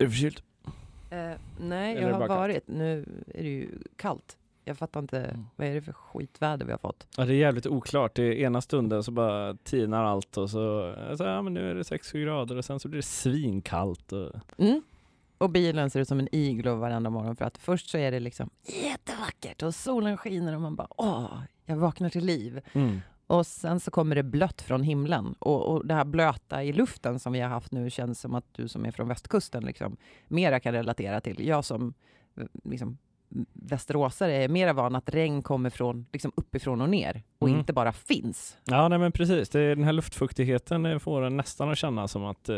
Är du förkyld? Eh, nej, Eller jag har bara kallt? varit. Nu är det ju kallt. Jag fattar inte, Mm. vad är det för skitväder vi har fått? Ja, det är jävligt oklart. Det är ena stunden så bara tinar allt och så, alltså, ja men nu är det 6-7 grader och sen så blir det svinkallt. Och... Mm. Och bilen ser ut som en iglo varenda morgon för att först så är det liksom jättevackert och solen skiner och man bara åh, jag vaknar till liv. Mm. Och sen så kommer det blött från himlen och, och det här blöta i luften som vi har haft nu känns som att du som är från västkusten liksom mera kan relatera till. Jag som eh, liksom västeråsare är mera van att regn kommer från liksom uppifrån och ner och Mm. inte bara finns. Ja, nej men precis. Det den här luftfuktigheten eh, får en nästan att känna som att eh,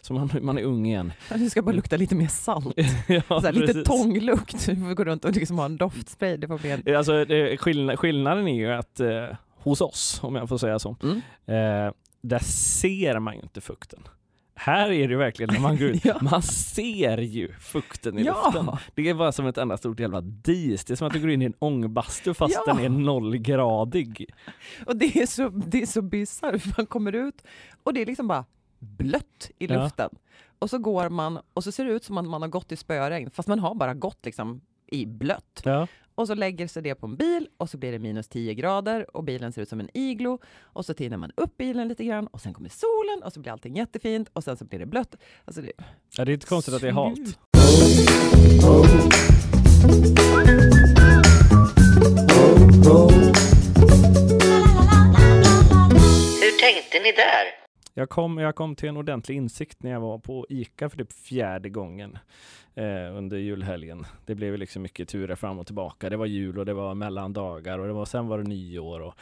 som man, man är ung igen. Det ska bara lukta lite mer salt. ja, så här, lite tånglukt. Du får gå runt och liksom ha en doftspray. Det får bli en... Alltså, det, skillnad, skillnaden är ju att eh, hos oss, om jag får säga så, Mm. eh, där ser man ju inte fukten. Här är det ju verkligen när man går ut, Ja. man ser ju fukten i luften. Ja! Det är bara som ett enda stort jävla dis. Det är som att du går in i en ångbastu fast Ja. den är nollgradig. Och det är så, det är så bisarrt, man kommer ut och det är liksom bara blött i luften. Och så går man och så ser det ut som att man har gått i spöregn, fast man har bara gått liksom i blött. Ja. Och så lägger sig det på en bil och så blir det minus 10 grader och bilen ser ut som en iglo. Och så tinar man upp bilen lite grann och sen kommer solen och så blir allting jättefint och sen så blir det blött. Alltså det, ja, det är inte konstigt att det är halt. Hur tänkte ni där? Jag kom, jag kom till en ordentlig insikt när jag var på ICA för typ fjärde gången eh, under julhelgen. Det blev liksom mycket turer fram och tillbaka. Det var jul och det var mellandagar och det var, sen var det nyår. Och,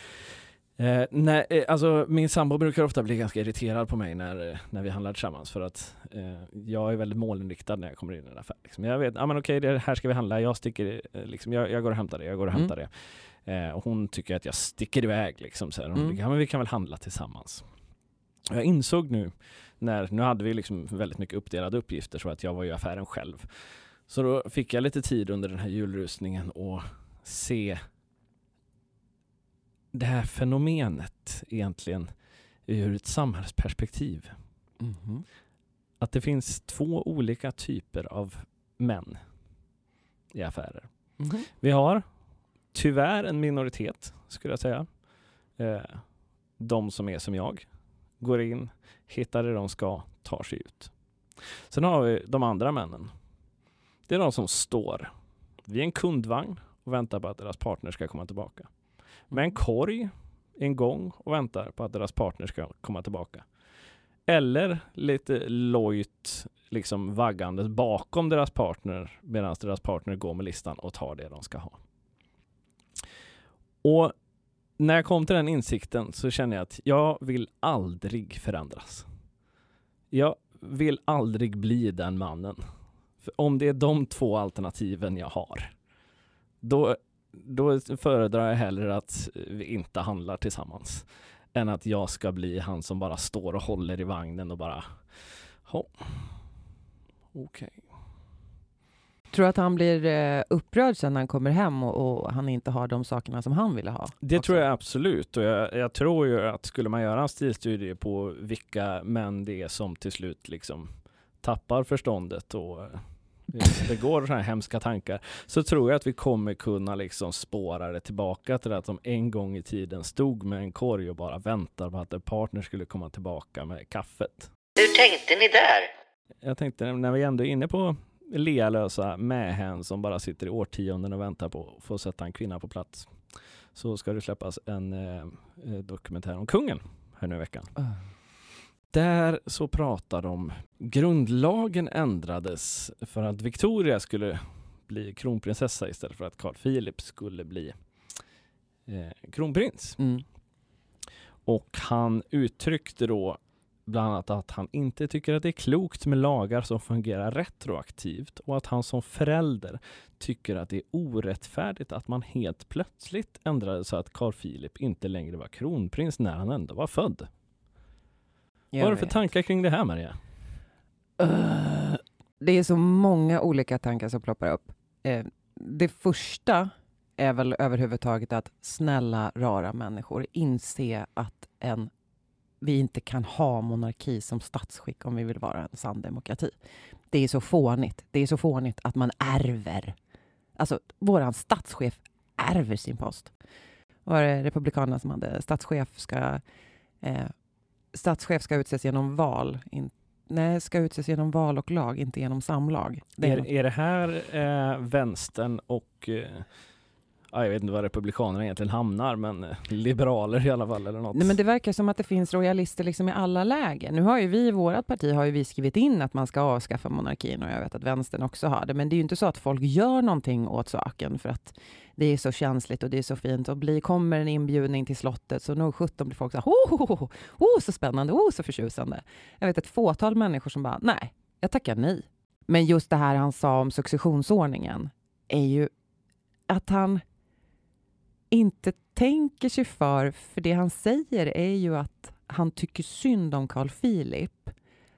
eh, nej, eh, alltså, min sambo brukar ofta bli ganska irriterad på mig när, eh, när vi handlar tillsammans för att eh, jag är väldigt målinriktad när jag kommer in i en affär. Liksom. Jag vet, ah, men okej, det här ska vi handla, jag sticker, eh, liksom, jag, jag går och hämtar det, jag går och Mm. hämtar det. Eh, och hon tycker att jag sticker iväg liksom. Så här. Hon Mm. tycker, ja, men vi kan väl handla tillsammans. Jag insåg nu, när, nu hade vi liksom väldigt mycket uppdelade uppgifter så att jag var i affären själv. Så då fick jag lite tid under den här julrusningen och se det här fenomenet egentligen ur ett samhällsperspektiv. Mhm. Att det finns två olika typer av män i affärer. Mhm. Vi har tyvärr en minoritet, skulle jag säga. Eh, de som är som jag. Går in, hittar det de ska, tar sig ut. Sen har vi de andra männen. Det är de som står vid en kundvagn och väntar på att deras partner ska komma tillbaka. Med en korg, en gång och väntar på att deras partner ska komma tillbaka. Eller lite lojt liksom vaggandes bakom deras partner medan deras partner går med listan och tar det de ska ha. Och när jag kom till den insikten så kände jag att jag vill aldrig förändras. Jag vill aldrig bli den mannen. För om det är de två alternativen jag har, då, då föredrar jag hellre att vi inte handlar tillsammans än att jag ska bli han som bara står och håller i vagnen och bara, ja, okej. Tror du att han blir eh, upprörd sen när han kommer hem och, och han inte har de sakerna som han ville ha? Det också? tror jag absolut och jag, jag tror ju att skulle man göra en stilstudie på vilka män det är som till slut liksom tappar förståndet och eh, begår sådana här hemska tankar så tror jag att vi kommer kunna liksom spåra det tillbaka till att de en gång i tiden stod med en korg och bara väntade på att en partner skulle komma tillbaka med kaffet. Hur tänkte ni där? Jag tänkte när vi ändå är inne på lealösa mähän som bara sitter i årtionden och väntar på att få sätta en kvinna på plats så ska det släppas en eh, eh, dokumentär om kungen här nu i veckan. Ah. Där så pratar de, grundlagen ändrades för att Victoria skulle bli kronprinsessa istället för att Carl Philip skulle bli eh, kronprins. Mm. Och han uttryckte då bland annat att han inte tycker att det är klokt med lagar som fungerar retroaktivt och att han som förälder tycker att det är orättfärdigt att man helt plötsligt ändrade så att Carl Philip inte längre var kronprins när han ändå var född. Jag Vad har du för tankar kring det här Maria? Uh, det är så många olika tankar som ploppar upp. Eh, det första är väl överhuvudtaget att snälla, rara människor inse att en vi inte kan ha monarki som statsskick om vi vill vara en sann demokrati. Det är så fånigt. Det är så fånigt att man ärver. Alltså, våran statschef ärver sin post. Var det Republikanerna som hade statschef ska, eh, statschef ska utses genom val. In, nej, ska utses genom val och lag, inte genom samlag. Det är, Är, är det här eh, vänstern och eh, ja, jag vet inte var Republikanerna egentligen hamnar, men eh, liberaler i alla fall eller något. Nej, men det verkar som att det finns royalister liksom i alla läger. Nu har ju vi i vårt parti har ju vi skrivit in att man ska avskaffa monarkin och jag vet att vänstern också har det. Men det är ju inte så att folk gör någonting åt saken för att det är så känsligt och det är så fint. Och blir, kommer en inbjudning till slottet så nog 17 blir folk så här, oh, oh, oh, oh, så spännande, oh, så förtjusande. Jag vet ett fåtal människor som bara, nej, jag tackar nej. Men just det här han sa om successionsordningen är ju att han inte tänker sig för, för det han säger är ju att han tycker synd om Carl Philip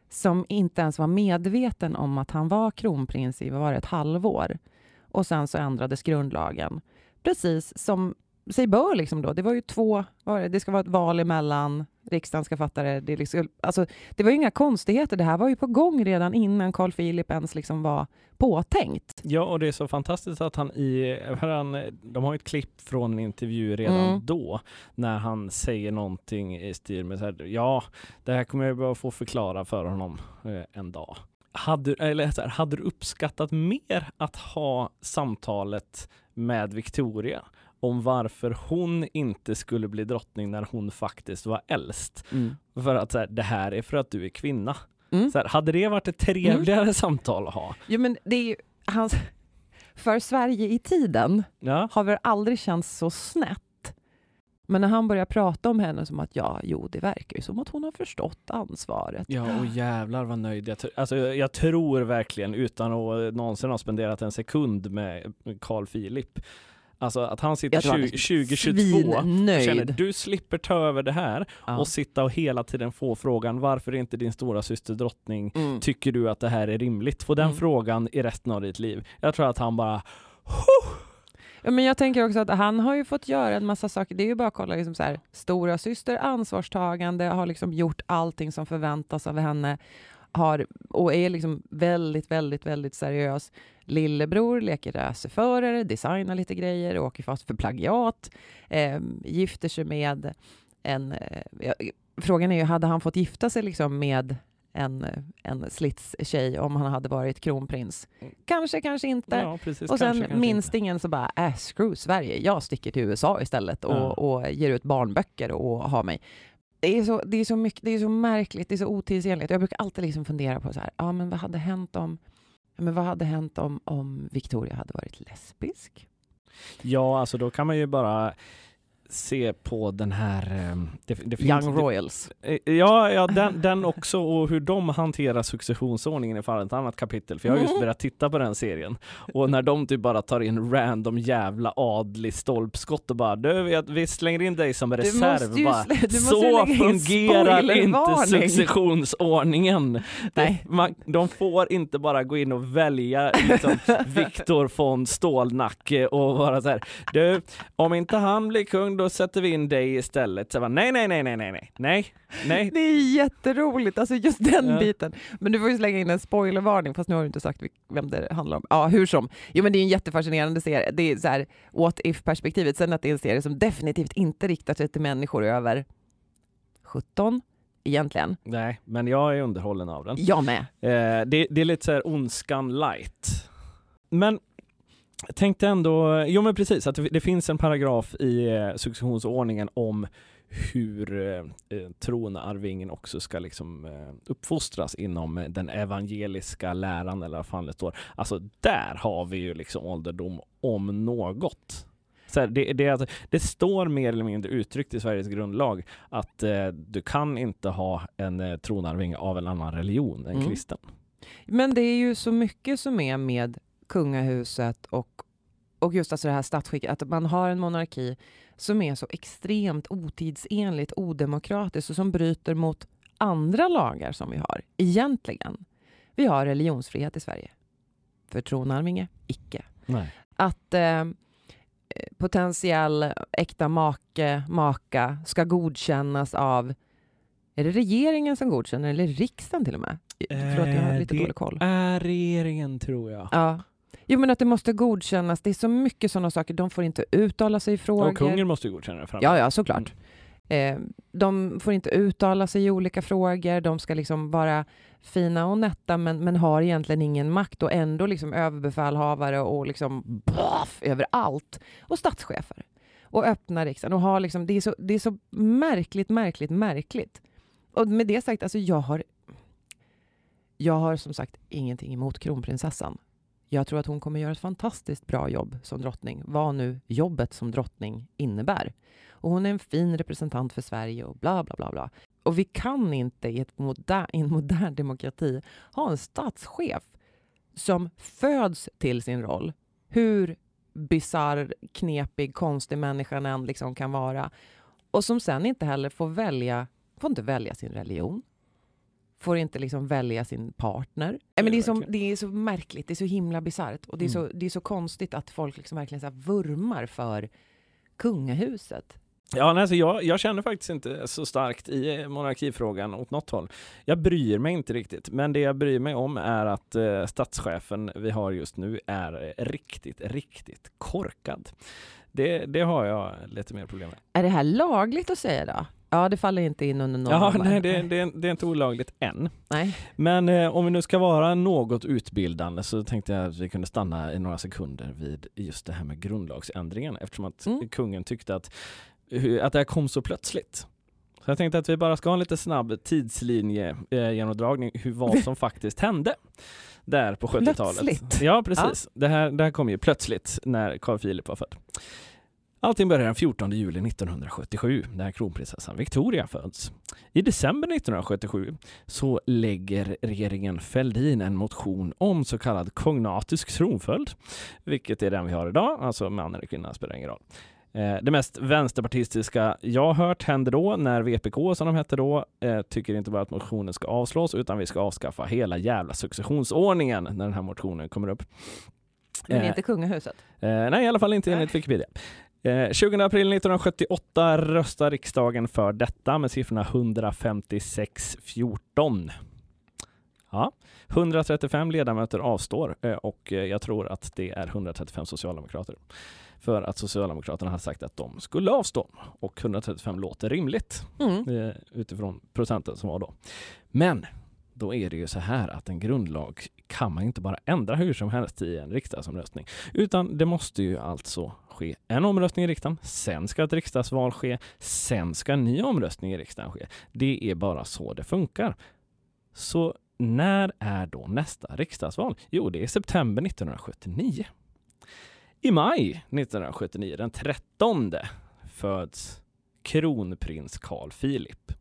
som inte ens var medveten om att han var kronprins i var ett halvår. Och sen så ändrades grundlagen. Precis som sig bör liksom då. Det var ju två, det, det ska vara ett val emellan, riksdagen ska fatta det. Det, liksom, alltså, det var ju inga konstigheter, det här var ju på gång redan innan Carl Philip ens liksom var påtänkt. Ja, och det är så fantastiskt att han i, han, de har ju ett klipp från en intervju redan Mm. då, när han säger någonting i stil med så här, ja, det här kommer jag bara få förklara för honom eh, en dag. Hade, eller så här, hade du uppskattat mer att ha samtalet med Victoria om varför hon inte skulle bli drottning när hon faktiskt var äldst? För att så här, det här är för att du är kvinna. Mm. Så här, hade det varit ett trevligare samtal att ha? Jo, men det är ju, hans, för Sverige i tiden Ja. har väl aldrig känts så snett. Men när han börjar prata om henne som att ja, jo, det verkar ju som att hon har förstått ansvaret. Ja, och jävlar vad nöjd jag Alltså jag tror verkligen, utan att någonsin ha spenderat en sekund med Carl Philip, alltså att han sitter Jag tror han är 20, 2022 och känner du slipper ta över det här Ja. och sitta och hela tiden få frågan varför är inte din stora syster drottning? Mm. Tycker du att det här är rimligt? Få den Mm. frågan i resten av ditt liv. Jag tror att han bara Ja, men jag tänker också att han har ju fått göra en massa saker. Det är ju bara att kolla, liksom så här, stora syster ansvarstagande, har liksom gjort allting som förväntas av henne har, och är liksom väldigt, väldigt, väldigt seriös. Lillebror leker racerförare, designar lite grejer, åker fast för plagiat, eh, gifter sig med en... Eh, frågan är ju, hade han fått gifta sig liksom med en, en slits-tjej om han hade varit kronprins? Kanske, kanske inte. ja precis. Och sen kanske, minstingen så bara, äh, screw Sverige, jag sticker till USA istället och, Ja. och ger ut barnböcker och har mig. Det är, så, det, är så mycket, det är så märkligt, det är så otidsenligt. Jag brukar alltid liksom fundera på så här, ja men vad hade hänt om ja, men vad hade hänt om, om Victoria hade varit lesbisk? Ja, alltså då kan man ju bara se på den här... eh, Det, det finns, Young Royals. Eh, Ja, ja den, den också och hur de hanterar successionsordningen fan ett annat kapitel. För jag har just börjat titta på den serien. Och när de typ bara tar in random jävla adlig stolpskott och bara du, vi, vi slänger in dig som reserv. måste ju bara, slä- du måste så fungerar inte spoilervarning." successionsordningen. Det, man, de får inte bara gå in och välja liksom, Viktor von Stålnacke och vara så här. Du, om inte han blir kung då sätter vi in dig istället. Så jag bara, nej, nej, nej, nej, nej, nej, nej. Det är jätteroligt, alltså just den ja. biten. Men du får ju slänga in en spoilervarning, fast nu har du inte sagt vem det handlar om. Ja, hur som. Jo, men det är en jättefascinerande serie. Det är så här what if-perspektivet. Sen att det är en serie som definitivt inte riktar sig till människor över 17, egentligen. Nej, men jag är underhållen av den. Jag med. Eh, det, det, är lite så här ondskan light. Men jag tänkte ändå, jo men precis, att det, finns en paragraf i eh, successionsordningen om hur eh, eh, tronarvingen också ska liksom eh, uppfostras inom den evangeliska läran eller vad fan det står. Alltså där har vi ju liksom ålderdom om något. Så här, det, det, alltså, det står mer eller mindre uttryckt i Sveriges grundlag att eh, du kan inte ha en eh, tronarving av en annan religion än Mm. kristen. Men det är ju så mycket som är med kungahuset och, och just alltså det här statsskicket, att man har en monarki som är så extremt otidsenligt, odemokratiskt och som bryter mot andra lagar som vi har, egentligen. Vi har religionsfrihet i Sverige. För tronarvinge, icke. Nej. Att eh, potentiell äkta make, maka ska godkännas av Är det regeringen som godkänner eller riksdagen till och med? Förlåt, jag har Eh, lite det dålig koll. är regeringen tror jag. Ja. Jo, men att det måste godkännas. Det är så mycket sådana saker. De får inte uttala sig i frågor. Och kungen måste ju godkänna det fram. Ja, ja, såklart. Eh, de får inte uttala sig i olika frågor. De ska liksom vara fina och nätta, men, men har egentligen ingen makt och ändå liksom överbefälhavare och liksom baff, över allt. Och statschefer. Och öppna riksdagen. Och ha liksom, det, är så, det är så märkligt, märkligt, märkligt. Och med det sagt, alltså jag har... Jag har som sagt ingenting emot kronprinsessan. Jag tror att hon kommer göra ett fantastiskt bra jobb som drottning, vad nu jobbet som drottning innebär. Och hon är en fin representant för Sverige och bla bla bla. bla. Och vi kan inte i, ett moder, i en modern demokrati ha en statschef som föds till sin roll. Hur bisarr, knepig, konstig människan än liksom kan vara. Och som sen inte heller får välja, får inte välja sin religion. Får inte liksom välja sin partner. Nej, men det, är så, det är så märkligt, det är så himla bisarrt. Och det är, Mm. så, det är så konstigt att folk liksom verkligen så här vurmar för kungahuset. Ja, nej, alltså jag, jag känner faktiskt inte så starkt i monarkifrågan åt något håll. Jag bryr mig inte riktigt, men det jag bryr mig om är att eh, statschefen vi har just nu är riktigt, riktigt korkad. Det, det har jag lite mer problem med. Är det här lagligt att säga då? Ja, det faller inte in under någon Ja, nej, det, det, det är inte olagligt än. nej. Men eh, om vi nu ska vara något utbildande så tänkte jag att vi kunde stanna i några sekunder vid just det här med grundlagsändringen eftersom att Mm. kungen tyckte att, att det här kom så plötsligt. Så jag tänkte att vi bara ska ha en lite snabb tidslinje eh, genomdragning hur vad som faktiskt hände där på 70-talet. Plötsligt? Ja, precis. Det, här, det här kom ju plötsligt när Carl Philip var född. Allting börjar den 14 juli 1977 när kronprinsessan Victoria föds. I december 1977 så lägger regeringen Fälldin en motion om så kallad kognatisk tronföljd, vilket är den vi har idag, alltså man eller kvinna spelar ingen roll. Eh, Det mest vänsterpartistiska jag hört hände då när VPK, som de hette då, eh, tycker inte bara att motionen ska avslås utan vi ska avskaffa hela jävla successionsordningen när den här motionen kommer upp. Men Eh, inte kungahuset? Eh, nej, i alla fall inte enligt Wikipedia. Eh, 20 april 1978 röstar riksdagen för detta med siffrorna 156-14. Ja, 135 ledamöter avstår eh, och eh, jag tror att det är 135 socialdemokrater. För att Socialdemokraterna har sagt att de skulle avstå och 135 låter rimligt Mm. eh, utifrån procenten som var då. Men då är det ju så här att en grundlag kan man inte bara ändra hur som helst i en riksdagsomröstning, utan det måste ju alltså ske en omröstning i riksdagen, sen ska ett riksdagsval ske, sen ska en ny omröstning i riksdagen ske. Det är bara så det funkar. Så när är då nästa riksdagsval? Jo, det är september 1979. I maj 1979, den 13, föds kronprins Carl Philip.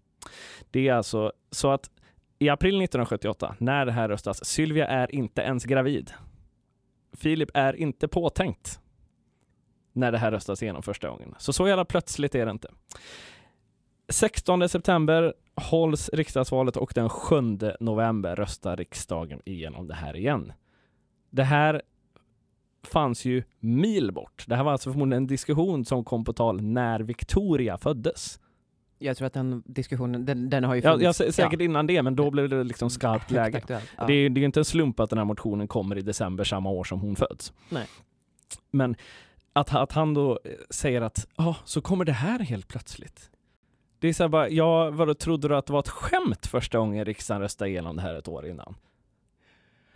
Det är alltså så att i april 1978, när det här röstas, Sylvia är inte ens gravid. Filip är inte påtänkt när det här röstas igenom första gången. Så så jävla plötsligt är det inte. 16 september hålls riksdagsvalet och den 7 november röstar riksdagen igenom det här igen. Det här fanns ju mil bort. Det här var alltså förmodligen en diskussion som kom på tal när Victoria föddes. Jag tror att den diskussionen, den, den har ju Ja, funnits. ja, sä- säkert innan det, men då blev det liksom skarpt läge. Ja. Det, är, det är ju inte en slump att den här motionen kommer i december samma år som hon föds. Nej. Men att, att han då eh, säger att ja, så kommer det här helt plötsligt. Det är så här bara, ja, vadå, trodde du att det var ett skämt första gången riksdagen röstade igenom det här ett år innan?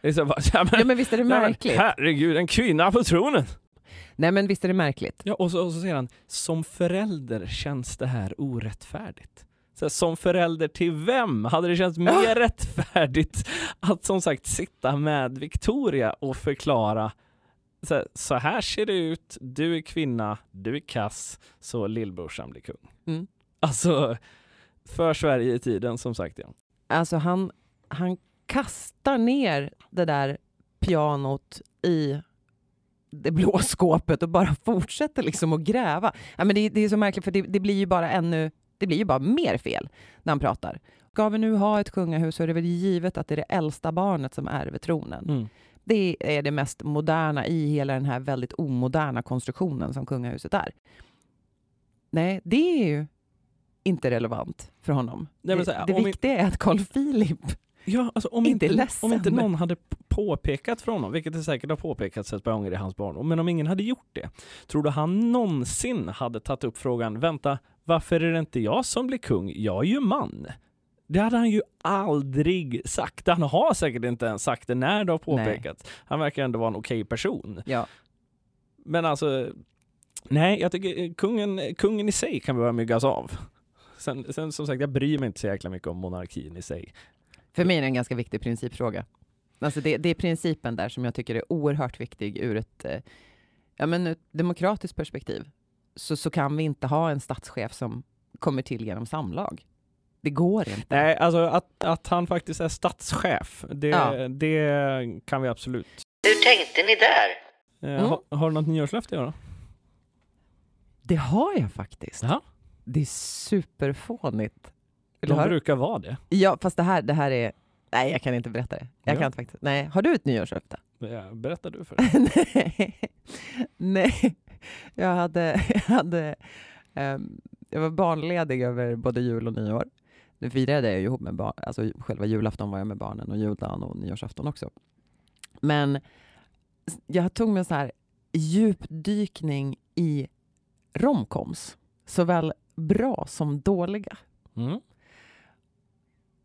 Det är så här bara, ja, men, Ja, men visst är det ja, men märkligt? herregud, en kvinna på tronen! Nej, men visst är det märkligt? Ja, och så, och så säger han, som förälder känns det här orättfärdigt. Så här, som förälder till vem? Hade det känts mer rättfärdigt att som sagt sitta med Victoria och förklara så här, så här ser det ut, du är kvinna, du är kass, så lillbrorsan blir kung. Mm. Alltså, för Sverige i tiden som sagt ja. Alltså han, han kastar ner det där pianot i det blå skåpet och bara fortsätter liksom att gräva. Ja, men det, det är så märkligt för det, det blir ju bara ännu, det blir ju bara mer fel när han pratar. Ska vi nu ha ett kungahus så är det väl givet att det är det äldsta barnet som ärver tronen. Mm. Det är det mest moderna i hela den här väldigt omoderna konstruktionen som kungahuset är. Nej, det är ju inte relevant för honom. Nej, det här, det viktiga är att Carl Philip Ja, alltså om Inte inte, ledsen. om inte någon hade påpekat för honom, vilket det säkert har påpekats ett par gånger i hans barndom, men om ingen hade gjort det, tror du han någonsin hade tagit upp frågan, vänta, varför är det inte jag som blir kung? Jag är ju man. Det hade han ju aldrig sagt. Han har säkert inte ens sagt det när det har påpekats. Han verkar ändå vara en okej person. Ja. Men alltså, nej, jag tycker eh, kungen, kungen i sig kan vi bara myggas av. Sen, sen som sagt, jag bryr mig inte så jäkla mycket om monarkin i sig. För mig är det en ganska viktig principfråga. Alltså det, det är principen där som jag tycker är oerhört viktig ur ett, eh, ja men ett demokratiskt perspektiv. Så, så kan vi inte ha en statschef som kommer till genom samlag. Det går inte. Nej, alltså att, att han faktiskt är statschef, det, Ja. det kan vi absolut. Hur tänkte ni där? Eh, Mm. har, har du något nyårslöfte då? Det har jag faktiskt. Jaha. Det är superfånigt. Vill du De brukar vara det. Ja, fast det här, det här är... Nej, jag kan inte berätta det. Jag Ja. kan inte faktiskt. Nej. Har du ett nyårslöfte? Ja, Berättar du för det? Nej. Nej. Jag hade... Jag, hade ehm, jag var barnledig över både jul och nyår. Nu firade jag ju ihop med barn. Alltså själva julafton var jag med barnen och juldagen och nyårsafton också. Men jag tog mig en så här djupdykning i romcoms. Såväl bra som dåliga. Mm.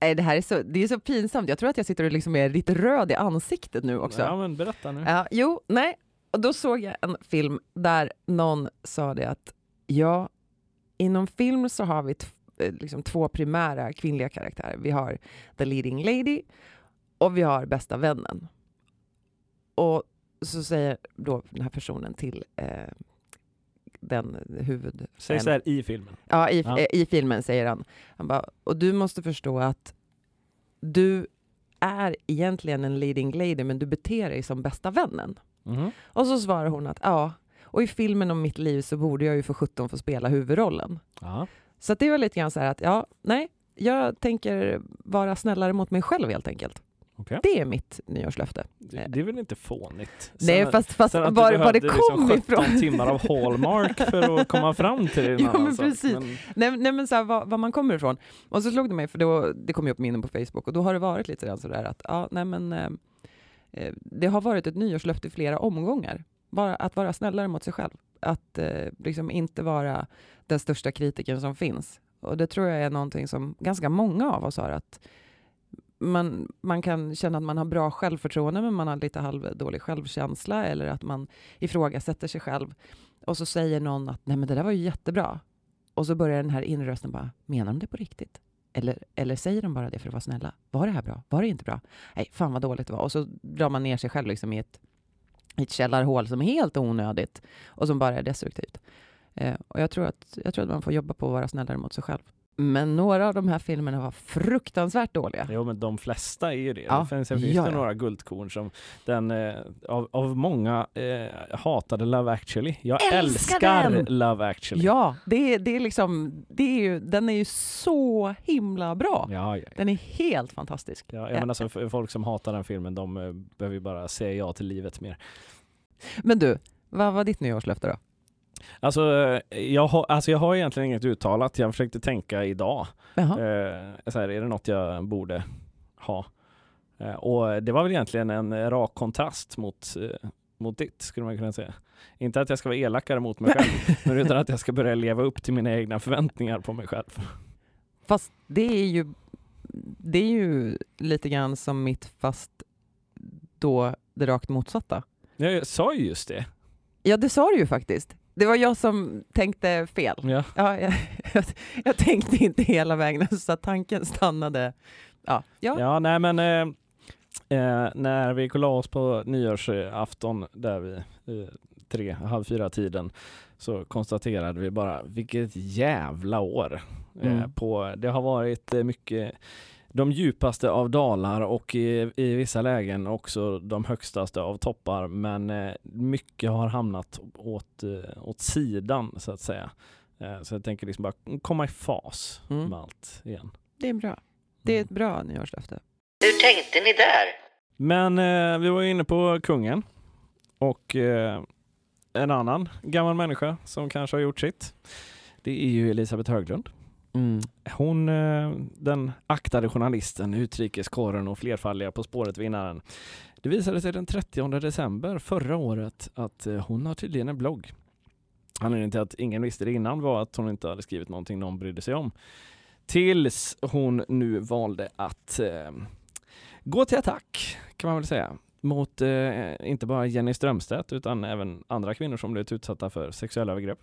Nej, det här är så, det är så pinsamt. Jag tror att jag sitter och liksom är lite röd i ansiktet nu också. Ja, men berätta nu. Ja, jo, nej. Och då såg jag en film där någon sa det att ja, inom film så har vi t- eh, liksom två primära kvinnliga karaktärer. Vi har the leading lady och vi har bästa vännen. Och så säger då den här personen till eh, den huvud... Säg så här i filmen. Ja, i, Ja. eh, i filmen säger han. Han bara, och du måste förstå att du är egentligen en leading lady, men du beter dig som bästa vännen. Mhm. Och så svarar hon att ja, och i filmen om mitt liv så borde jag ju för 17 få spela huvudrollen. Ja. Så det var lite grann så här att ja, nej, jag tänker vara snällare mot mig själv helt enkelt. Okej. Det är mitt nyårslöfte. Det, det är väl inte fånigt? nej, Sen- fast, fast sen var, att var, du det behövde kom liksom 17 ifrån. timmar av Hallmark för att komma fram till det. annan men sak. precis. Men, Nej, nej men så här, var, var man kommer ifrån. Och så slog det mig, för då, det kom ju upp minnen på Facebook, och då har det varit lite sådär att, ja, nej men, eh, eh, det har varit ett nyårslöfte i flera omgångar. Bara att vara snällare mot sig själv. Att eh, liksom inte vara den största kritiken som finns. Och det tror jag är någonting som ganska många av oss har. Att man, man kan känna att man har bra självförtroende, men man har lite halvdålig självkänsla, eller att man ifrågasätter sig själv. Och så säger någon att nej men det där var ju jättebra. Och så börjar den här inre rösten bara, menar de det på riktigt? Eller, eller säger de bara det för att vara snälla? Var det här bra? Var det inte bra? Nej, fan vad dåligt det var. Och så drar man ner sig själv liksom i ett, i ett källarhål som är helt onödigt och som bara är destruktivt. Eh, och jag tror, att, jag tror att man får jobba på att vara snällare mot sig själv. Men några av de här filmerna var fruktansvärt dåliga. jo, men de flesta är ju det. Ja. Det finns, Ja, det ja. några guldkorn som den eh, av, av många eh, hatade Love actually. Jag Älskar älskar! Love actually. Ja, det är, det är liksom, det är ju, den är ju så himla bra. Ja, ja. Den är helt fantastisk. Ja, jag menar, alltså, f- folk som hatar den filmen, de eh, behöver ju bara säga ja till livet mer. Men du, vad var ditt nyårslöfte då? Alltså jag, har, alltså, jag har egentligen inget uttalat. Jag försökte tänka idag. Eh, så här, är det något jag borde ha? Eh, och det var väl egentligen en rak kontrast mot, eh, mot ditt, skulle man kunna säga. Inte att jag ska vara elakare mot mig själv, men utan att jag ska börja leva upp till mina egna förväntningar på mig själv. Fast det är ju, det är ju lite grann som mitt, fast då det rakt motsatta. Jag sa ju just det. Ja, det sa du ju faktiskt. Det var jag som tänkte fel. Ja. Ja, jag, jag, jag tänkte inte hela vägen, så tanken stannade. Ja, ja. Ja, nej men eh, eh, när vi kollade oss på nyårsafton där vi eh, tre, halv fyra tiden så konstaterade vi bara vilket jävla år. Eh, Mm. på, det har varit eh, mycket de djupaste av dalar och i, i vissa lägen också de högstaste av toppar men eh, mycket har hamnat åt, eh, åt sidan så att säga. Eh, så jag tänker liksom bara komma i fas Mm. med allt igen. Det är bra. Det är Mm. ett bra nyårslöfte. Hur tänkte ni där? Men eh, vi var ju inne på kungen och eh, en annan gammal människa som kanske har gjort sitt. Det är ju Elisabeth Höglund. Mm. Hon, eh, den aktade journalisten, utrikeskåren och flerfaldiga På spåret-vinnaren. Det visade sig den 30 december förra året att eh, hon har tydligen en blogg. Anledningen till att ingen visste det innan var att hon inte hade skrivit någonting någon brydde sig om. Tills hon nu valde att eh, gå till attack, kan man väl säga, mot eh, inte bara Jenny Strömstedt utan även andra kvinnor som blivit utsatta för sexuella övergrepp.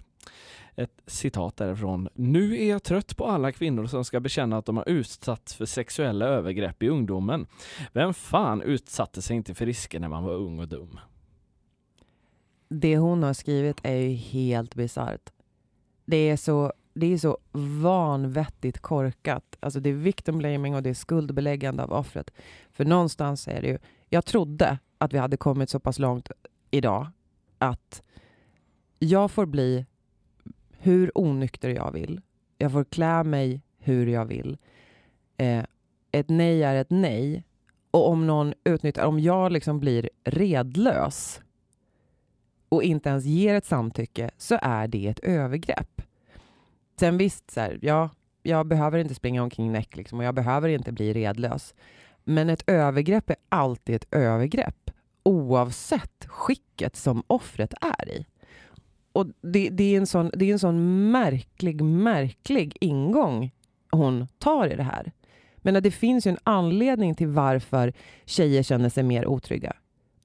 Ett citat därifrån. Nu är jag trött på alla kvinnor som ska bekänna att de har utsatts för sexuella övergrepp i ungdomen. Vem fan utsatte sig inte för risker när man var ung och dum? Det hon har skrivit är ju helt bisarrt. Det är så, det är så vanvettigt korkat. Alltså det är victim blaming och det är skuldbeläggande av offret. För någonstans är det ju, jag trodde att vi hade kommit så pass långt idag att jag får bli hur onykter jag vill. Jag får klä mig hur jag vill. Eh, ett nej är ett nej. Och om någon utnyttjar, om jag liksom blir redlös och inte ens ger ett samtycke så är det ett övergrepp. Sen visst, så här, ja, jag behöver inte springa omkring näck liksom, och jag behöver inte bli redlös. Men ett övergrepp är alltid ett övergrepp oavsett skicket som offret är i. Och det, det, är en sån, det är en sån märklig, märklig ingång hon tar i det här. Men det finns ju en anledning till varför tjejer känner sig mer otrygga.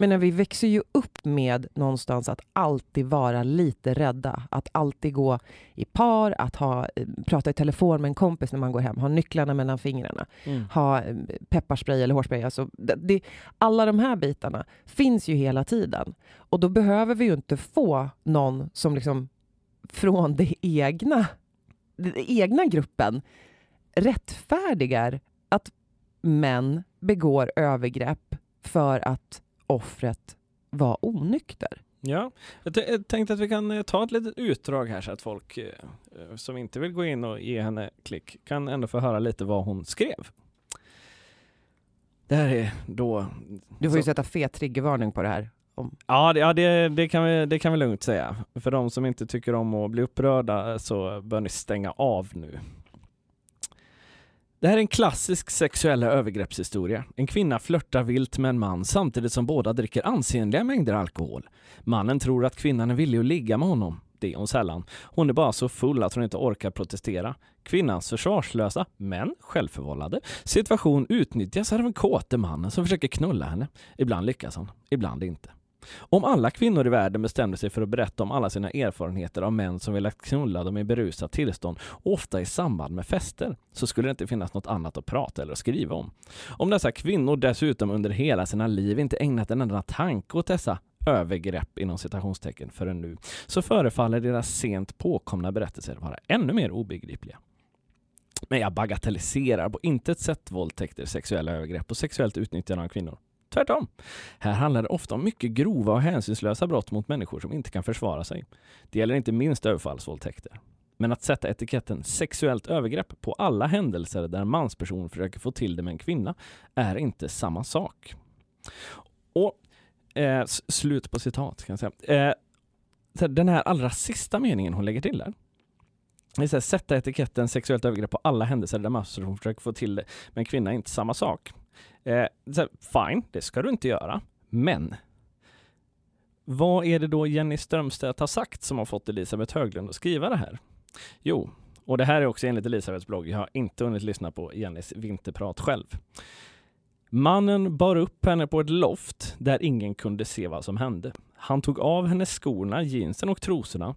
Men vi växer ju upp med någonstans att alltid vara lite rädda. Att alltid gå i par, att ha, eh, prata i telefon med en kompis när man går hem, ha nycklarna mellan fingrarna, Mm. ha eh, pepparspray eller hårspray. Alltså, det, det, alla de här bitarna finns ju hela tiden. Och då behöver vi ju inte få någon som liksom från det egna, den egna gruppen rättfärdigar att män begår övergrepp för att offret var onykter. Ja, jag, jag tänkte att vi kan eh, ta ett litet utdrag här så att folk eh, eh, som inte vill gå in och ge henne klick kan ändå få höra lite vad hon skrev. Det här är då... Du får ju så- sätta fet triggervarning på det här. Ja, det, ja det, det, kan vi, det kan vi lugnt säga. För de som inte tycker om att bli upprörda så bör ni stänga av nu. Det här är en klassisk sexuella övergreppshistoria. En kvinna flörtar vilt med en man samtidigt som båda dricker ansenliga mängder alkohol. Mannen tror att kvinnan är villig att ligga med honom. Det är hon sällan. Hon är bara så full att hon inte orkar protestera. Kvinnans försvarslösa, men självförvållade, situation utnyttjas av den kåte mannen som försöker knulla henne. Ibland lyckas han, ibland inte. Om alla kvinnor i världen bestämde sig för att berätta om alla sina erfarenheter av män som velat knulla dem i berusat tillstånd, ofta i samband med fester, så skulle det inte finnas något annat att prata eller skriva om. Om dessa kvinnor dessutom under hela sina liv inte ägnat en enda tanke åt dessa övergrepp inom citationstecken förrän nu, så förefaller deras sent påkomna berättelser vara ännu mer obegripliga. Men jag bagatelliserar på intet sätt våldtäkter, sexuella övergrepp och sexuellt utnyttjande av kvinnor. Tvärtom. Här handlar det ofta om mycket grova och hänsynslösa brott mot människor som inte kan försvara sig. Det gäller inte minst överfallsvåldtäkter. Men att sätta etiketten sexuellt övergrepp på alla händelser där en mansperson försöker få till det med en kvinna är inte samma sak. Och eh, slut på citat kan jag säga. Eh, den här allra sista meningen hon lägger till där. Det är så här, sätta etiketten sexuellt övergrepp på alla händelser där mansperson försöker få till det med en kvinna är inte samma sak. Eh, så här, fine, det ska du inte göra. Men vad är det då Jenny Strömstedt har sagt som har fått Elisabeth Höglund att skriva det här? Jo, och det här är också enligt Elisabeths blogg. Jag har inte hunnit lyssna på Jennys vinterprat själv. Mannen bar upp henne på ett loft där ingen kunde se vad som hände. Han tog av henne skorna, jeansen och trosorna.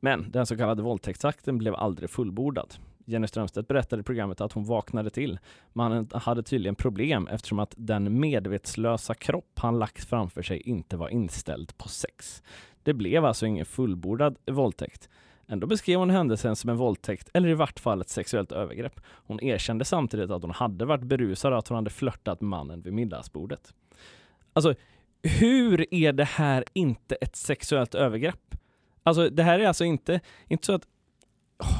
Men den så kallade våldtäktsakten blev aldrig fullbordad. Jenny Strömstedt berättade i programmet att hon vaknade till. Mannen hade tydligen problem eftersom att den medvetslösa kropp han lagt framför sig inte var inställd på sex. Det blev alltså ingen fullbordad våldtäkt. Ändå beskrev hon händelsen som en våldtäkt eller i vart fall ett sexuellt övergrepp. Hon erkände samtidigt att hon hade varit berusad och att hon hade flörtat med mannen vid middagsbordet. Alltså, hur är det här inte ett sexuellt övergrepp? Alltså, det här är alltså inte, inte så att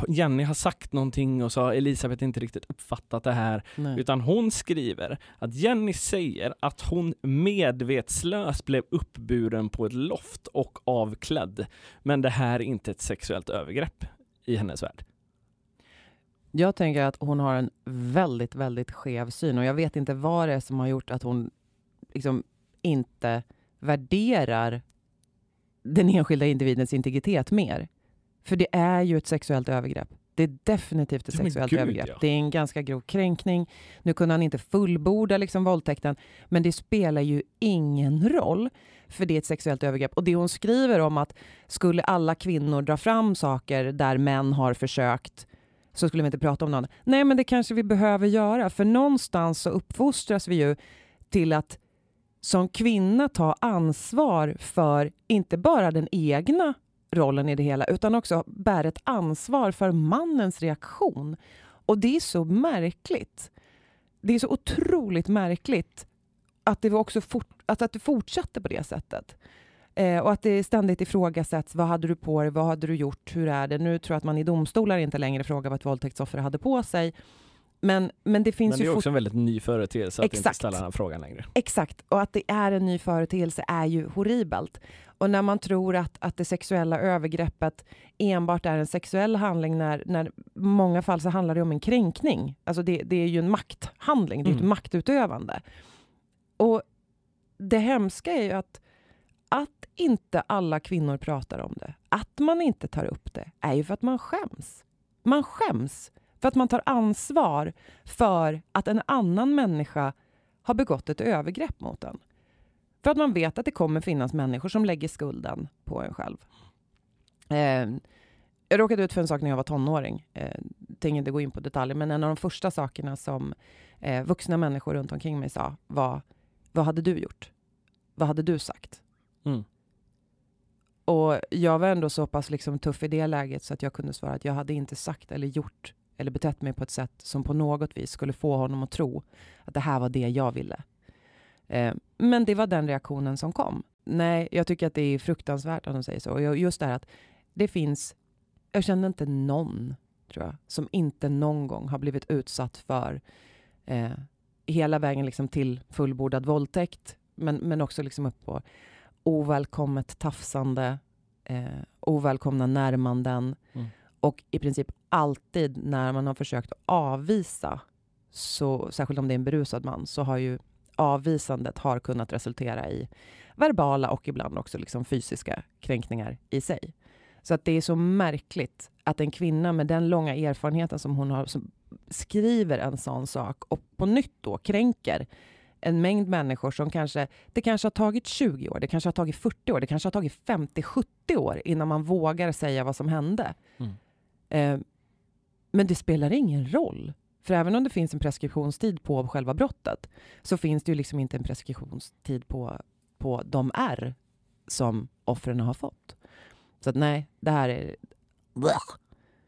Jenny har sagt någonting och så har Elisabeth inte riktigt uppfattat det här. Nej. Utan hon skriver att Jenny säger att hon medvetslös blev uppburen på ett loft och avklädd. Men det här är inte ett sexuellt övergrepp i hennes värld. Jag tänker att hon har en väldigt, väldigt skev syn och jag vet inte vad det är som har gjort att hon liksom inte värderar den enskilda individens integritet mer. För det är ju ett sexuellt övergrepp. Det är definitivt ett sexuellt gud, övergrepp. ja. Det är en ganska grov kränkning. Nu kunde han inte fullborda liksom våldtäkten, men det spelar ju ingen roll, för det är ett sexuellt övergrepp. Och det hon skriver om att skulle alla kvinnor dra fram saker där män har försökt så skulle vi inte prata om någon. Nej, men det kanske vi behöver göra, för någonstans så uppfostras vi ju till att som kvinna ta ansvar för inte bara den egna rollen i det hela, utan också bär ett ansvar för mannens reaktion. Och det är så märkligt. Det är så otroligt märkligt att det, var också fort, att, att det fortsatte på det sättet. Eh, och att det ständigt ifrågasätts. Vad hade du på dig? Vad hade du gjort? Hur är det? Nu tror jag att man i domstolar inte längre frågar vad ett våldtäktsoffer hade på sig. Men, men det finns Men det ju är också en väldigt ny företeelse att inte Exakt. ställa den här frågan längre. Exakt, och att det är en ny företeelse är ju horribelt. Och när man tror att, att det sexuella övergreppet enbart är en sexuell handling, när, när många fall så handlar det om en kränkning. Alltså det, det är ju en makthandling, det är ett Mm. maktutövande. Och det hemska är ju att, att inte alla kvinnor pratar om det, att man inte tar upp det, är ju för att man skäms. Man skäms för att man tar ansvar för att en annan människa har begått ett övergrepp mot en. För att man vet att det kommer finnas människor som lägger skulden på en själv. Eh, jag råkade ut för en sak när jag var tonåring. Eh, tänker inte gå in på detaljer, men en av de första sakerna som eh, vuxna människor runt omkring mig sa var Vad hade du gjort? Vad hade du sagt? Mm. Och jag var ändå så pass liksom tuff i det läget så att jag kunde svara att jag hade inte sagt eller gjort eller betett mig på ett sätt som på något vis skulle få honom att tro att det här var det jag ville. Eh, men det var den reaktionen som kom. Nej, jag tycker att det är fruktansvärt att de säger så. Och jag- just det här att det finns, jag känner inte någon, tror jag, som inte någon gång har blivit utsatt för eh, hela vägen liksom till fullbordad våldtäkt, men, men också liksom upp på ovälkommet tafsande, eh, ovälkomna närmanden Mm. och i princip alltid när man har försökt avvisa, så, särskilt om det är en berusad man, så har ju avvisandet har kunnat resultera i verbala och ibland också liksom fysiska kränkningar i sig. Så att det är så märkligt att en kvinna med den långa erfarenheten som hon har som skriver en sån sak och på nytt då kränker en mängd människor som kanske, det kanske har tagit 20 år, det kanske har tagit 40 år, det kanske har tagit 50-70 år innan man vågar säga vad som hände. Mm. Eh, men det spelar ingen roll. För även om det finns en preskriptionstid på själva brottet så finns det ju liksom inte en preskriptionstid på, på de R som offren har fått. Så att nej, det här är...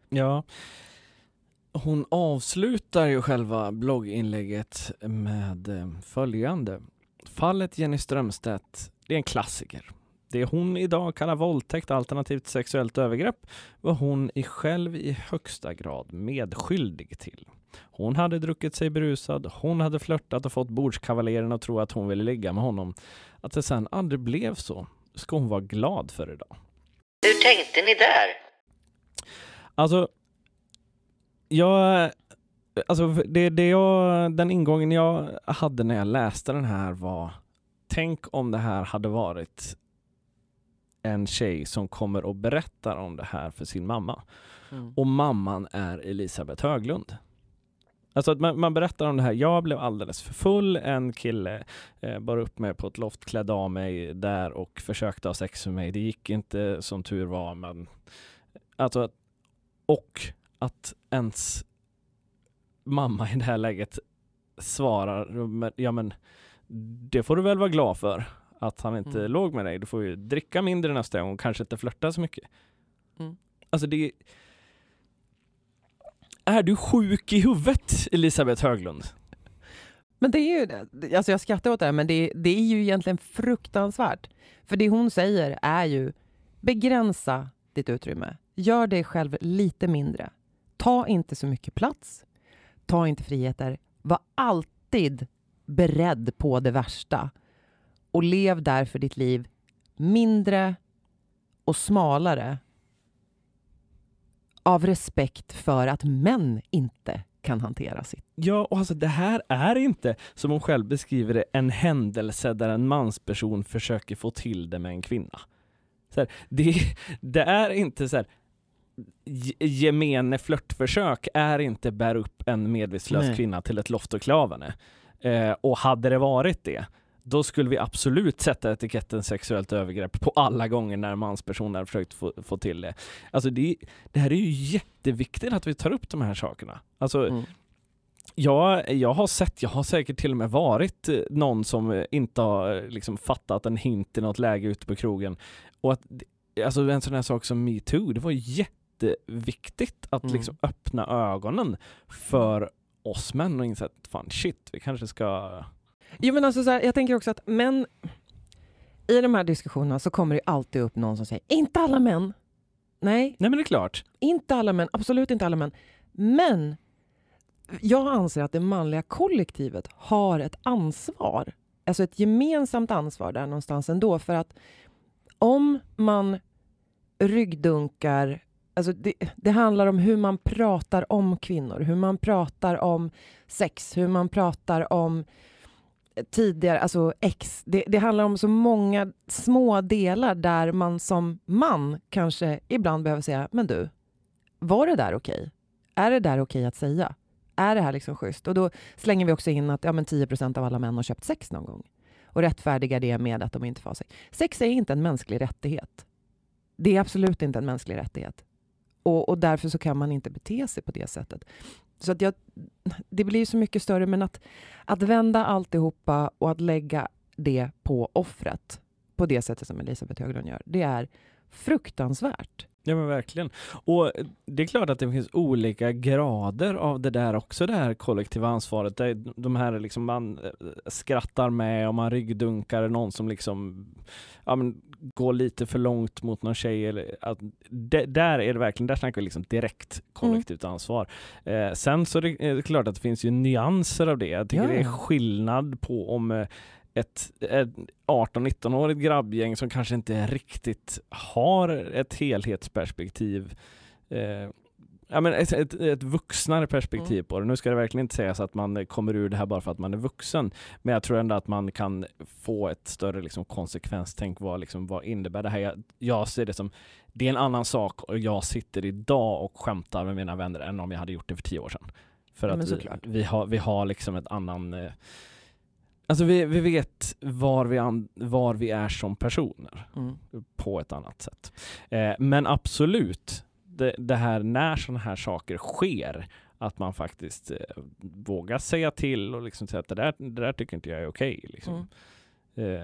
Ja. Hon avslutar ju själva blogginlägget med eh, följande. Fallet Jenny Strömstedt, det är en klassiker. Det hon idag kallar våldtäkt alternativt sexuellt övergrepp var hon i själv i högsta grad medskyldig till. Hon hade druckit sig berusad, hon hade flörtat och fått bordskavaleren att tro att hon ville ligga med honom. Att det sen aldrig blev så ska hon vara glad för idag. Hur tänkte ni där? Alltså, jag... Alltså, det, det jag, den ingången jag hade när jag läste den här var Tänk om det här hade varit en tjej som kommer och berättar om det här för sin mamma. Och mamman är Elisabeth Höglund. Alltså att man, man berättar om det här, jag blev alldeles för full, en kille eh, bar upp mig på ett loft, klädde av mig där och försökte ha sex med mig. Det gick inte som tur var, men alltså att och att ens mamma i det här läget svarar, "Men- ja men det får du väl vara glad för att han inte Mm. låg med dig. Du får ju dricka mindre nästa gång och kanske inte flörta så mycket. Mm. Alltså det är du sjuk i huvudet Elisabeth Höglund? Men det är ju. Alltså jag skrattar åt det här, men det, det är ju egentligen fruktansvärt. För det hon säger är ju begränsa ditt utrymme. Gör dig själv lite mindre. Ta inte så mycket plats. Ta inte friheter. Var alltid beredd på det värsta. Och lev därför ditt liv mindre och smalare av respekt för att män inte kan hantera sitt. Ja, och alltså det här är inte, som hon själv beskriver det, en händelse där en mansperson försöker få till det med en kvinna. Så här, det, det är inte så här, ge- gemene flörtförsök är inte bär upp en medvetslös Nej. kvinna till ett loft och klavane. Eh, och hade det varit det, då skulle vi absolut sätta etiketten sexuellt övergrepp på alla gånger när manspersoner har försökt få, få till det. Alltså det, det här är ju jätteviktigt att vi tar upp de här sakerna. Alltså, Mm. Ja, jag har sett, jag har säkert till och med varit eh, någon som eh, inte har eh, liksom fattat en hint i något läge ute på krogen. Och att, alltså en sån här sak som metoo, det var jätteviktigt att Mm. liksom öppna ögonen för oss män och inse att fan shit, vi kanske ska... Jo, men alltså så här, jag tänker också att män... I de här diskussionerna så kommer det alltid upp någon som säger inte alla män. Nej, Nej men det är klart. inte alla män. Absolut inte alla män. Men jag anser att det manliga kollektivet har ett ansvar. Alltså ett gemensamt ansvar där någonstans ändå. För att om man ryggdunkar... Alltså det, det handlar om hur man pratar om kvinnor, hur man pratar om sex, hur man pratar om tidigare, alltså ex. Det, det handlar om så många små delar där man som man kanske ibland behöver säga, men du, var det där okej? Är det där okej att säga? Är det här liksom schysst? Och då slänger vi också in att ja, men 10% av alla män har köpt sex någon gång och rättfärdigar det med att de inte får ha sex. Sex är inte en mänsklig rättighet. Det är absolut inte en mänsklig rättighet. Och, och därför så kan man inte bete sig på det sättet. Så att jag, det blir så mycket större, men att, att vända alltihopa och att lägga det på offret på det sättet som Elisabeth Höglund gör, det är fruktansvärt. Ja men verkligen. Och det är klart att det finns olika grader av det där också, det här kollektiva ansvaret. De här liksom man eh, skrattar med och man ryggdunkar någon som liksom ja, men, går lite för långt mot någon tjej. Eller, att, det, där är det verkligen, där snackar vi liksom direkt kollektivt ansvar. Eh, sen så är det, är det klart att det finns ju nyanser av det. Jag tycker Ja, det är skillnad på om eh, ett, ett 18-19-årigt grabbgäng som kanske inte riktigt har ett helhetsperspektiv. Eh, ja, men ett, ett, ett vuxnare perspektiv Mm. på det. Nu ska det verkligen inte sägas att man kommer ur det här bara för att man är vuxen. Men jag tror ändå att man kan få ett större liksom, konsekvenstänk. Vad, liksom, vad innebär det här? Jag, jag ser det som, det är en annan sak och jag sitter idag och skämtar med mina vänner än om jag hade gjort det för tio år sedan. För Ja, att vi, vi, har, vi har liksom ett annan eh, Alltså vi, vi vet var vi, an, var vi är som personer Mm. på ett annat sätt. Eh, men absolut, det, det här när sådana här saker sker, att man faktiskt eh, vågar säga till och liksom säga att det där, det där tycker inte jag är okej. liksom. Mm.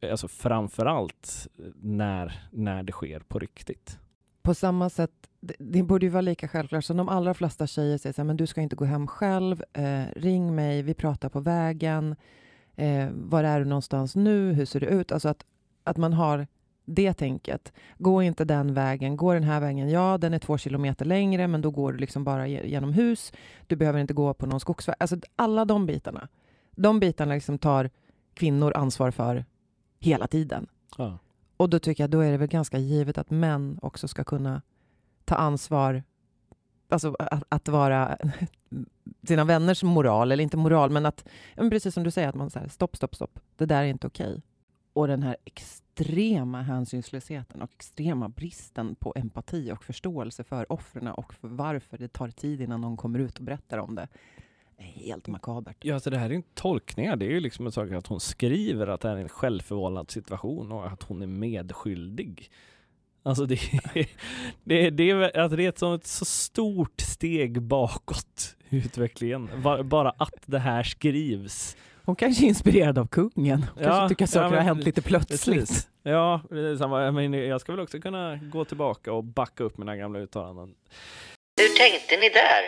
eh, alltså framförallt när, när det sker på riktigt. På samma sätt, det, det borde ju vara lika självklart som de allra flesta tjejer säger så här, men du ska inte gå hem själv, eh, ring mig, vi pratar på vägen, eh, var är du någonstans nu, hur ser det ut? Alltså att, att man har det tänket. Gå inte den vägen, gå den här vägen. Ja, den är två kilometer längre, men då går du liksom bara ge- genom hus. Du behöver inte gå på någon skogsväg. Alltså alla de bitarna. De bitarna liksom tar kvinnor ansvar för hela tiden. Ja. Och då tycker jag då är det väl ganska givet att män också ska kunna ta ansvar, alltså att, att vara sina vänners moral, eller inte moral, men att, men precis som du säger, att man säger stopp, stopp, stopp, det där är inte okej. Och den här extrema hänsynslösheten och extrema bristen på empati och förståelse för offren och för varför det tar tid innan någon kommer ut och berättar om det, är helt makabert. Ja, alltså det här är inte tolkningar. Det är ju liksom en sak att hon skriver att det här är en självförvållad situation och att hon är medskyldig. Alltså det, är- det, det, är, alltså det är ett, så stort steg bakåt i utvecklingen. Bara, att det här skrivs. Hon kanske är inspirerad av kungen. Hon Ja, kanske tycker att ja, saker men har hänt lite plötsligt. Precis. Ja, samma. Jag, menar, jag ska väl också kunna gå tillbaka och backa upp mina gamla uttalanden. Hur tänkte ni där?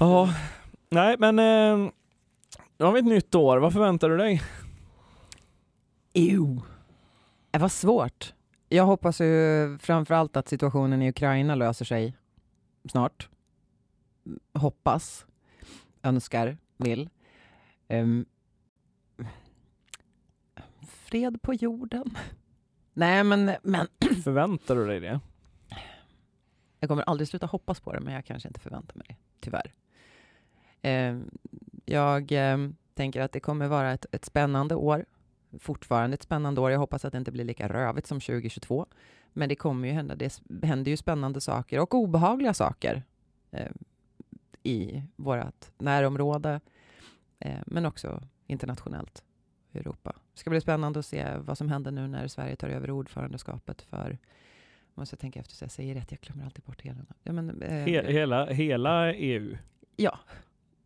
Ja, nej men eh, nu har vi ett nytt år. Vad förväntar du dig? Ew. Det var svårt. Jag hoppas ju framför allt att situationen i Ukraina löser sig snart. Hoppas, önskar, vill. Ehm, fred på jorden. Nej, men, men Förväntar du dig det? Jag kommer aldrig sluta hoppas på det, men jag kanske inte förväntar mig det, tyvärr. Eh, jag eh, tänker att det kommer vara ett, ett spännande år. Fortfarande ett spännande år. Jag hoppas att det inte blir lika rövigt som 2022. Men det kommer ju hända. Det händer ju spännande saker och obehagliga saker eh, i vårt närområde, eh, men också internationellt i Europa. Det ska bli spännande att se vad som händer nu när Sverige tar över ordförandeskapet för Måste jag tänka efter så jag säger rätt, jag glömmer alltid bort hela. Ja, men, eh, He hela, hela EU. ja.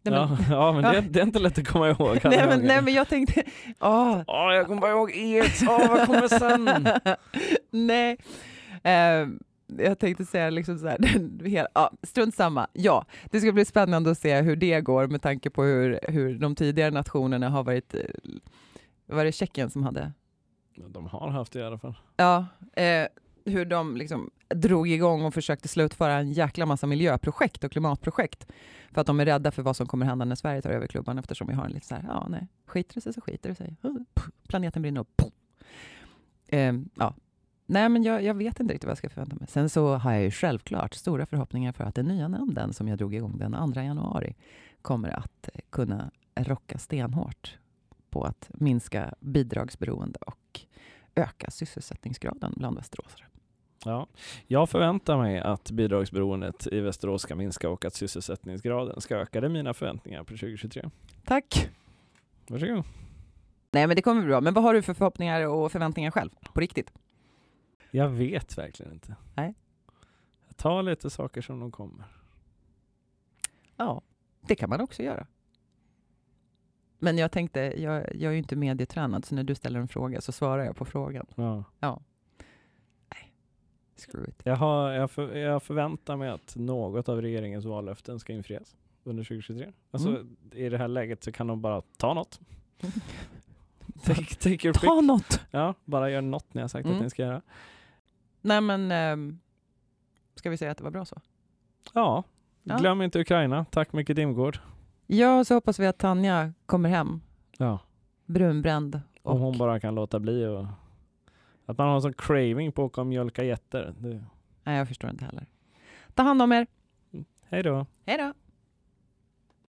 Nej, men, ja, ja, men det, det är inte lätt att komma ihåg. nej, men, nej, men jag tänkte... Åh, Ja, jag kommer bara ihåg EES. Ja, vad kommer sen? Nej. Eh, jag tänkte säga liksom så här, hela, ja, strunt samma. Ja, det ska bli spännande att se hur det går med tanke på hur, hur de tidigare nationerna har varit... eh, Var det Tjeckien som hade? De har haft det i alla fall. Ja, eh, hur de liksom drog igång och försökte slutföra en jäkla massa miljöprojekt och klimatprojekt. För att de är rädda för vad som kommer hända när Sverige tar över klubban eftersom vi har en lite så här, ja nej, skiter det sig så skiter det sig. Planeten brinner upp. Eh, ja. Nej men jag, jag vet inte riktigt vad jag ska förvänta mig. Sen så har jag ju självklart stora förhoppningar för att den nya nämnden som jag drog igång den 2 januari kommer att kunna rocka stenhårt på att minska bidragsberoende och öka sysselsättningsgraden bland västeråsare. Ja. Jag förväntar mig att bidragsberoendet i Västerås ska minska och att sysselsättningsgraden ska öka. Det är mina förväntningar på 2023. Tack! Varsågod. Nej men det kommer bli bra. Men vad har du för förhoppningar och förväntningar själv? På riktigt? Jag vet verkligen inte. Nej. Jag tar lite saker som de kommer. Ja, det kan man också göra. Men jag tänkte, jag, jag är ju inte medietränad, så när du ställer en fråga så svarar jag på frågan. Ja. Screw it. Jag, har, jag, för, jag förväntar mig att något av regeringens vallöften ska infrias under 2023. Alltså Mm. i det här läget så kan de bara ta något. Take, take your pick. Ta något! Ja, bara gör något ni har sagt Mm. att ni ska göra. Nej men, ehm, ska vi säga att det var bra så? Ja, Ja. glöm inte Ukraina. Tack mycket Dimgård. Ja, så hoppas vi att Tanja kommer hem Ja, brunbränd. Och, om hon bara kan låta bli och att man har en sån craving på att åka och mjölka getter. Det- Nej, jag förstår inte heller. Ta hand om er. Hej då. Hej då!